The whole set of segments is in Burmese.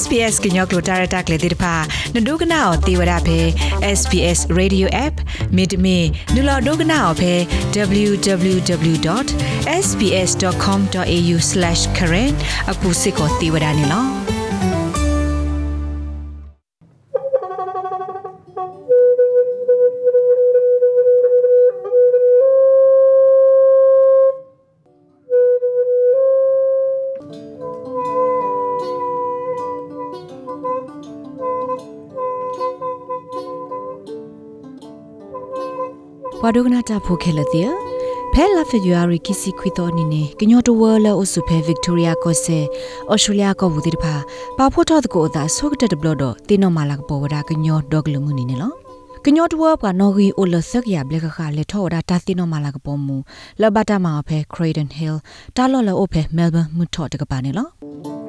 SPS ကညောကလိုတာရတာကလေးတိဖာနဒုကနာအောတေဝရဖဲ SPS Radio App မိတမီနူလာဒုကနာအောဖဲ www.sps.com.au/current အခုစစ်ကိုတေဝရနေလော ဘွာဒိုကနာတာဖိုခဲလတဲ့ဖဲလာဖေဂျူအာရီကီစီခွီတော်နီနေကညောတဝလာအဆုဖဲဗစ်တိုးရီယာကိုဆေအော်စတြေးလျကဘူးတိတဖာပါဖို့တော်တကိုအသာဆုကတက်ဘလော့တော့တင်းနော်မာလာကပေါ်ဝဒါကညောဒေါဂလမှုနီနေလောကညောတဝကနော်ဂီအိုလဆက်ရဘလကခါလေထော်ဒါတာတင်းနော်မာလာကပေါ်မူလဘတာမာဖဲခရေဒန်ဟီလ်တာလော်လော်အိုဖဲမဲလ်ဘန်မှုထော်တကပါနေလော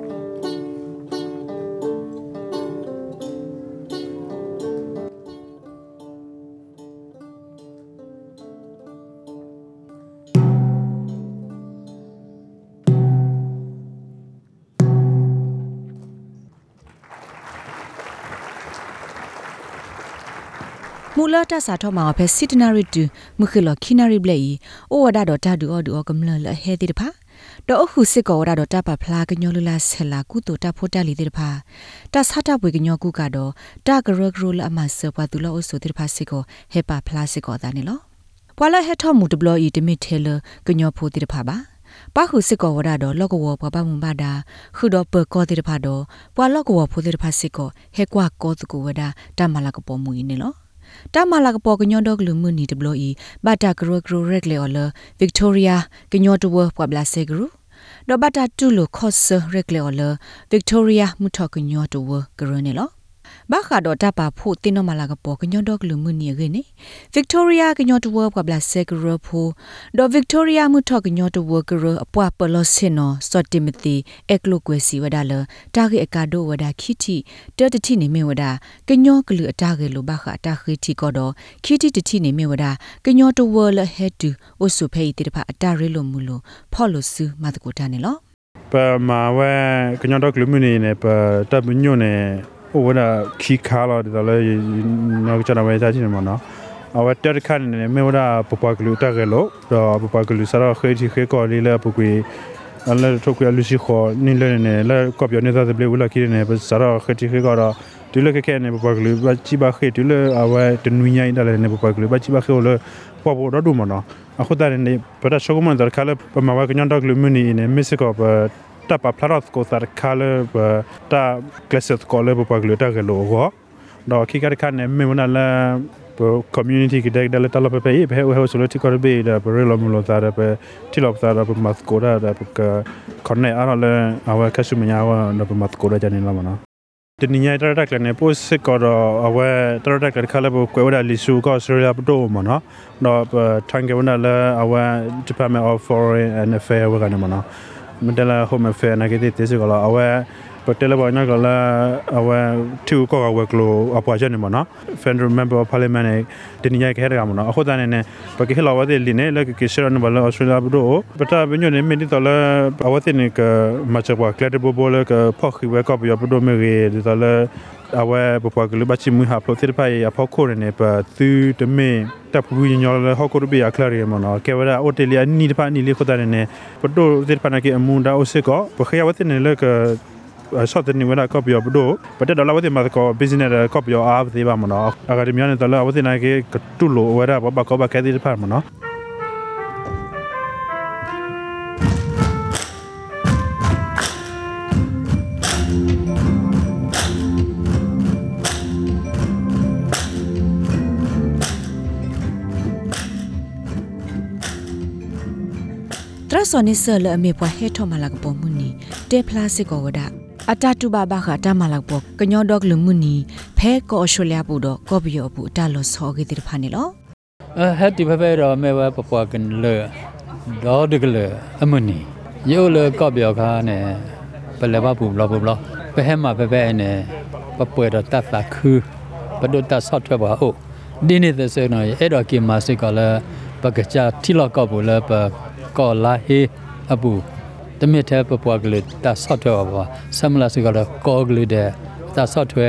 မူလတဆာထောမှာဖဲစစ်တနာရီတူမခလခိနာရီဘလေဤအိုဝဒါတော့တာဒူအော်ဒူအော်ကမလလဟဲတိတဖာတော့အခုစစ်ကောဝဒါတော့တပဖလာကညောလလာဆလာကုတိုတဖိုတလီတိတဖာတဆတာပွေကညောကုကတော့တဂရဂရလအမဆပတူလောအဆုတိတဖာစစ်ကောဟေပါဖလာစစ်ကောဒါနေလောပွာလာဟက်ထောမူတဘလဤတမီထဲလကညောဖိုတိတဖာပါပါခုစစ်ကောဝဒါတော့လောကဝပပမွန်ပါတာခုတော့ပကောတိတဖာတော့ပွာလောကဝဖိုတိတဖာစစ်ကောဟဲကွာကောတကူဝဒါတမလာကပေါ်မူနေလော တာမလာကပေါ်ကညောဒကလူမှုနီတဘလို့ဤဘတာဂရဂရရက်လေအော်လဗစ်တိုးရီယာကညောတဝပွာဘလာဆေဂရူဒဘတာတူလိုခော့ဆရက်လေအော်လဗစ်တိုးရီယာမူထောကညောတဝဂရနေလော ဘာခါတော့တပါဖို့တင်းတော့မလာကပေါ်ကညောတော့ကလူမှုနေရနေဗစ်တိုးရီယာကညောတဝကဘလာဆေဂရဖိုဒေါ်ဗစ်တိုးရီယာမှုထောကညောတဝကရအပွားပလောစင်နော်စော့တီမီတီအက်ကလိုကွယ်စီဝဒါလတာဂေအကာဒိုဝဒါခိတီတတတိနေမေဝဒါကညောကလူအတာဂေလိုဘာခအတာခိတီကောတော့ခိတီတတိနေမေဝဒါကညောတဝလဟက်တူအိုဆုဖေးတိတဖအတာရဲလိုမူလိုဖော်လို့စုမတ်ကိုတာနေလော pa ma we kanyo dok lu mini ne pa ta bu nyo ne o wa da ki kha lo da le no cha na we cha chin mo no a wa ter kha ne me wa da pa pa glu ta ge lo do pa pa glu sa ro khe chi khe ko li le pu kwi ala to kwi lu si kho ni le ne la ko pyo ne da de ble wala ki ne pa sa ro khe chi khe ko ro tu le ke ke ne pa pa glu ba chi ba khe tu le a wa de nu nya da le ne pa pa glu ba chi ba khe o le po po do du mo no အခုတည်းနေပဒရှုကမန်ဒခါလပမဝကညန်ဒဂလူမနီနေမစ်ကောပတာပပလာရတ်ကိုသရခါလပတာကလစ်ကောလပ ပဂလူတာဂလိုဂောတော့ခိကရခနဲ့မေမနာလာပ community ကတဲ့တယ်တလပပေဘဲဟဲဆိုလို့တိကောဘေဒါပရလမလို့တာပတိလောက်တာပမတ်ကိုဒါပကခொနေအားလည်းအဝကဆုမညာဝနပမတ်ကိုဒါဂျန်လာမနာတနည်းရတဲ့ကလည်းပို့စစ်ကတော့အဝဲတရတဲ့ကခါလည်းကွယ်ဝဒလီဆူကောစရပတိုမနော်တော့ထန်ကဝနာလည်းအဝဲ Department of Foreign and Affairs ဝကနေမနော် မတလာ Home Affairs နဂတိတေစကလာအဝဲပတဲလဘောနာကလာအဝဲတူကောကဝဲကလိုအပွားချက်နေမနော် Federal Member of Parliament တနည်းရခဲ့ရမှာနော်အခုတန်းနေပကိဟလာဝတဲ့လင်းလေကကိရှရနဘလာအော်စတြေးလျဘဒိုပတာဘညနေမီနီတလာအဝတဲ့နေကမချပွားကလက်ဘဘောလကဖောက်ခိဝဲကပ်ရဘဒိုမေရီဒီတလာ အဝဲပပွားကလူဘချီမူဟာပလိုတိဖိုင်အဖောက်ခိုရနေပသူတမေတပ်ပူညောလဟောက်ကိုရဘီအခလာရီမနော်ကေဝရာအိုတေလီယာနီတဖာနီလီခဒရနေပဒိုတိဖာနာကေအမွန်ဒါအိုစေကောပခရဝတဲ့နေလက shot ni wala copy of do but da la wati ma ko business copy of ab de ba mo no academy ne da la wati na ke tu lo wara ba ba ko ba ke di pa mo no တရဆောနိ ဆလအမေပွားဟဲထောမလာကပေါ်မှုနီတေဖလာစစ်ကောဝဒအတတူဘာဘာခတာမလာပေါ်ကညောဒေါကလူမှုနီဖဲကောအရှောလျာပူတော့ကောဘီယောပူအတလောဆောဂေတိဖာနေလော Uh, had the paper me wa papua kan le do de le amani yo le ko byo kha ne pe le ba pu blo bu blo pe he ma pe pe ne pa pwe da ta fa khu pa do ta sot ba ho di ni de se no e do ki ma se ko le pa ka cha ti lo ko bu le pa ko la he abu တ မစ်တဲ့ပပွားကလေးတာဆော့ထွဲပါဆမ်လာစကတော့ကောကလေးတဲ့တာဆော့ထွဲ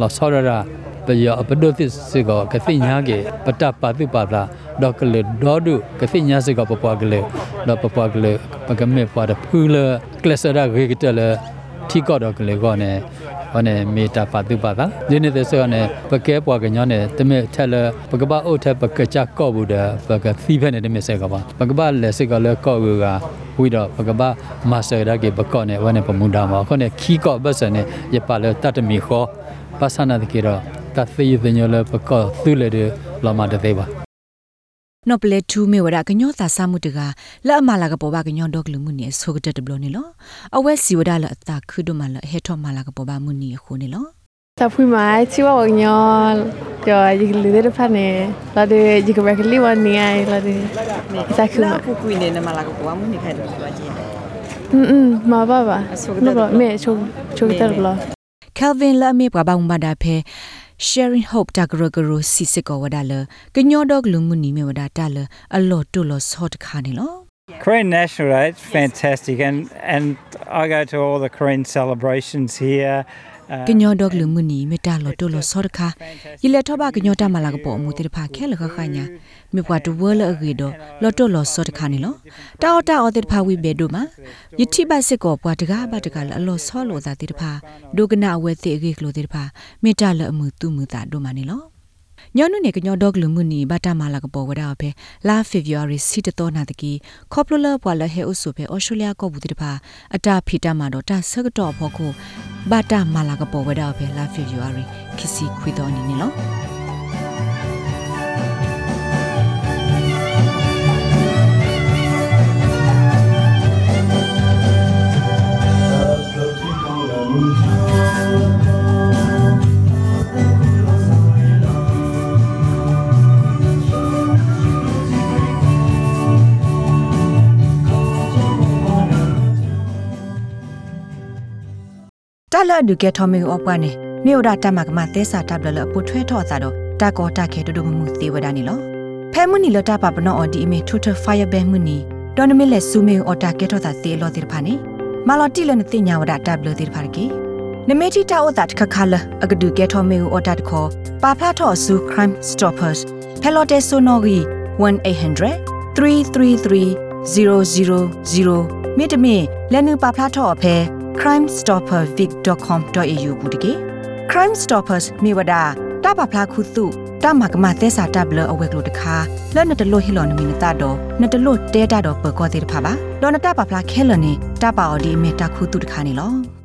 လောဆော့ရတာပယအပဒုသစ်စကကသိညာကေပတပါတိပါတာဒေါကလေဒေါဒုကသိညာစကပပွားကလေးဒေါပပွားကလေးပကမေပွားတဲ့ဖူလကလစရာဂေကတလထီကောတော့ကလေးကောနဲ့ ဟောနေမေတာပါတိပါတာဒီနေ့တဲ့ဆောနဲ့ပကဲပွားကညောနဲ့တမစ်ထက်လပကပအုတ်ထက်ပကကြကော့ဘူးတဲ့ပကသီးဖက်နဲ့တမစ်ဆက်ကပါပကပလက်စကလည်းကော့ဘူးကဝိတော့ပကပမာစတာကေပကော့နဲ့ဝနဲ့ပမူတာမှာခေါနဲ့ခီကော့ဘတ်ဆန်နဲ့ရပါလေတတ်မီခေါ်ပါဆနာတကေတော့တသေယညလပကော့သူလေ de လောမတဲ့သေးပါ နော်ပလက်တူမေဝဒကညောသာဆမှုတကလက်အမလာကပေါ်ပါကညောဒေါကလူမှုနေဆိုကတဲ့တဘလနေလောအဝဲစီဝဒလအတာခုဒမလဟေထောမလာကပေါ်ပါမှုနေခုနေလော Ta fui mai chi wa wang yo yo yi li de pa ne la de yi ka ba ka li wa ni ai la de ta khu ma ခုကွေနေနမလာကပွားမှုနေခိုင်တယ်ပြောကြည့်တယ် mm mm ma ba ba So no that- ba me chu chu ta lo Calvin လာမေပဘာမဒါဖဲ sharing hope တဂရဂရစီစကောဝဒါလကညောဒေါက လူမှုနေမေဝဒါတလအလောတုလောဆော့တခါနေလော Korean National Day is fantastic, and and I go to all the Korean celebrations here. Uh, ကညောဒေါကလူမှုနေမေတလောတုလောဆော့တခါယလက်ထဘကညောတမလာကပေါ်မှုတိဖာခဲလခခညာမေပွားတူဝလအဂေဒလောတုလောဆော့တခါနေလောတာအော်တာအော်တိဖာဝိဘေဒိုမှာယတိဘစစ်ကောပွားတကားဘတကားလအလောဆော့လောသာတိဖာဒုကနာအဝဲတိအဂေကလိုတိဖာမေတလအမှုသူမှုတာဒိုမနေလောညောနုနေကညောဒေါကလူမှုနီဘာတာမာလာကပေါ်ဝဒါဖေလာဖေဗူရီစီတတော်နာတကီခေါပလလပွာလဟဲအုဆုဖေအော်စတြေးလျကောဘူးတိတဖာအတာဖီတာမာတော့တာဆကတော့ဖို့ကို ဘာတာမာလာကပေါ်ဝဒါဖေလာဖေဗူရီခီစီခွေတော်နေနေလော တလဒုကေထမေအောပွားနေမြို့ဒတမကမသဲစာတပ်လလပုထွဲထော့စာတော့တကောတခဲတူတူမှုသေးဝဒနီလောဖဲမှုနီလတပပနောအော်ဒီအမေထူထဖိုင်ယာဘဲမှုနီဒေါ်နမီလက်ဆူမေအော်တာကေထော့စာသေးလောတိဖာနေမာလော်တီလနတိညာဝဒတပ်လတိဖာကေနမေတီတာအောတာခခလအကဒုကေထမေအော်တာတခေါ်ပါဖလာထော့ဆူ crime stoppers ဖဲလော်တေဆိုနိုဂီ1800 333 000မြေတမင်လက်နုပါဖလာထော့အဖဲ crimestoppervic.com.au ဘူးတကေ crime stoppers မြေဝဒတာပဖလားခုစုတာမကမသက်စာတပ်လအဝဲကလို့တခါလောနတလို့ဟီလောနမီနတာတော့နတလို့တဲတာတော့ပကောသေးတဖာပါလောနတာပဖလားခဲလနေတပါအော်ဒီမေတာခုတုတခါနေလော